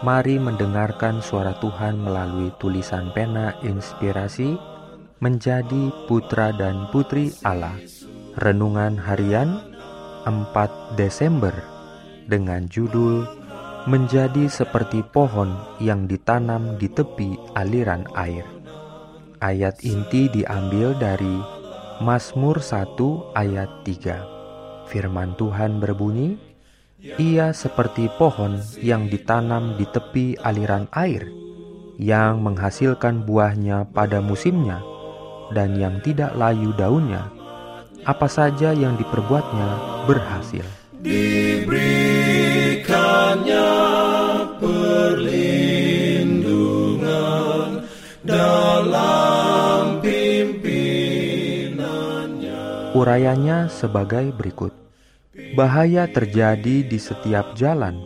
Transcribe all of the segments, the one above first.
Mari mendengarkan suara Tuhan melalui tulisan pena inspirasi menjadi putra dan putri Allah. Renungan harian 4 Desember dengan judul Menjadi seperti pohon yang ditanam di tepi aliran air. Ayat inti diambil dari Mazmur 1 ayat 3. Firman Tuhan berbunyi, ia seperti pohon yang ditanam di tepi aliran air, yang menghasilkan buahnya pada musimnya, dan yang tidak layu daunnya. Apa saja yang diperbuatnya berhasil. Diberikannya perlindungan dalam pimpinannya. Urayanya sebagai berikut. Bahaya terjadi di setiap jalan,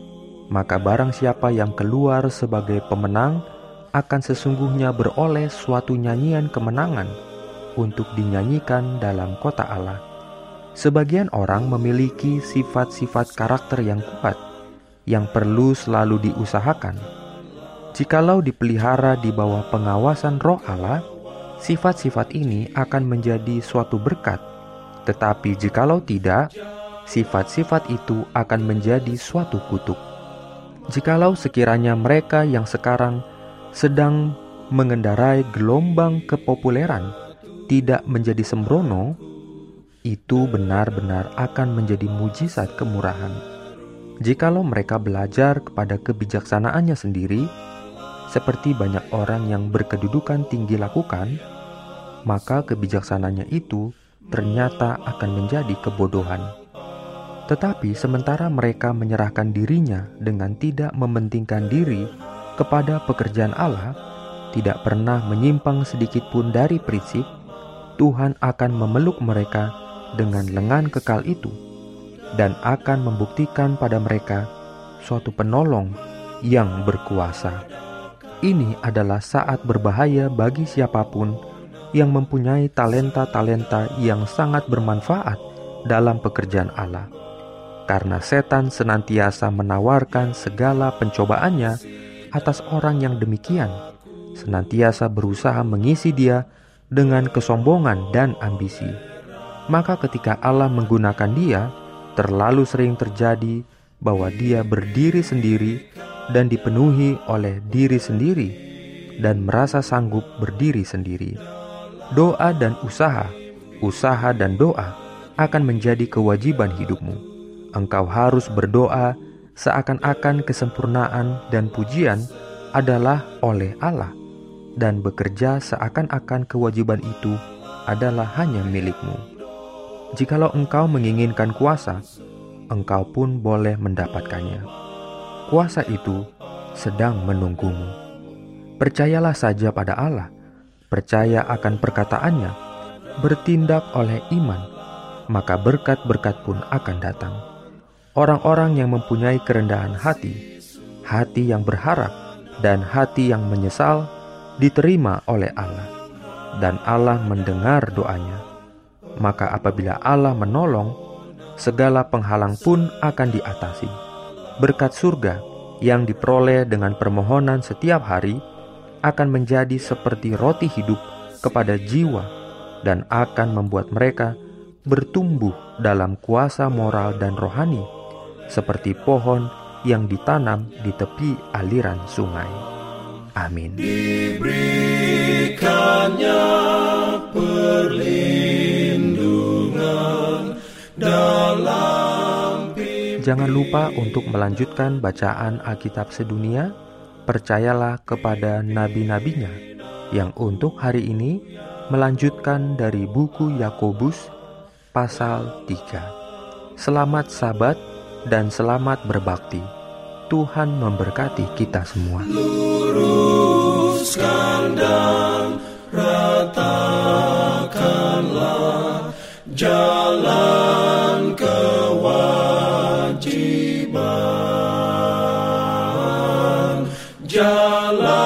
maka barang siapa yang keluar sebagai pemenang akan sesungguhnya beroleh suatu nyanyian kemenangan untuk dinyanyikan dalam kota Allah. Sebagian orang memiliki sifat-sifat karakter yang kuat yang perlu selalu diusahakan. Jikalau dipelihara di bawah pengawasan Roh Allah, sifat-sifat ini akan menjadi suatu berkat. Tetapi jikalau tidak, sifat-sifat itu akan menjadi suatu kutuk. Jikalau sekiranya mereka yang sekarang sedang mengendarai gelombang kepopuleran tidak menjadi sembrono, itu benar-benar akan menjadi mujizat kemurahan. Jikalau mereka belajar kepada kebijaksanaannya sendiri, seperti banyak orang yang berkedudukan tinggi lakukan, maka kebijaksanaannya itu ternyata akan menjadi kebodohan. Tetapi sementara mereka menyerahkan dirinya dengan tidak mementingkan diri kepada pekerjaan Allah, tidak pernah menyimpang sedikit pun dari prinsip, Tuhan akan memeluk mereka dengan lengan kekal itu dan akan membuktikan pada mereka suatu penolong yang berkuasa. Ini adalah saat berbahaya bagi siapa pun yang mempunyai talenta-talenta yang sangat bermanfaat dalam pekerjaan Allah karena setan senantiasa menawarkan segala pencobaannya atas orang yang demikian, senantiasa berusaha mengisi dia dengan kesombongan dan ambisi. Maka ketika Allah menggunakan dia, terlalu sering terjadi bahwa dia berdiri sendiri dan dipenuhi oleh diri sendiri dan merasa sanggup berdiri sendiri. Doa dan usaha, usaha dan doa akan menjadi kewajiban hidupmu engkau harus berdoa seakan-akan kesempurnaan dan pujian adalah oleh Allah, dan bekerja seakan-akan kewajiban itu adalah hanya milikmu. Jikalau engkau menginginkan kuasa, engkau pun boleh mendapatkannya. Kuasa itu sedang menunggumu. Percayalah saja pada Allah, percaya akan perkataannya, bertindak oleh iman, maka berkat-berkat pun akan datang orang-orang yang mempunyai kerendahan hati, hati yang berharap, dan hati yang menyesal diterima oleh Allah, dan Allah mendengar doanya. Maka, apabila Allah menolong, segala penghalang pun akan diatasi. Berkat surga yang diperoleh dengan permohonan setiap hari akan menjadi seperti roti hidup kepada jiwa dan akan membuat mereka bertumbuh dalam kuasa moral dan rohani seperti pohon yang ditanam di tepi aliran sungai. Amin. Diberikannya perlindungan dalam Jangan lupa untuk melanjutkan bacaan Alkitab sedunia. Percayalah kepada nabi-nabinya yang untuk hari ini melanjutkan dari buku Yakobus pasal 3. Selamat sabat dan selamat berbakti. Tuhan memberkati kita semua. Luruskan dan ratakanlah jalan kewajiban. Jalan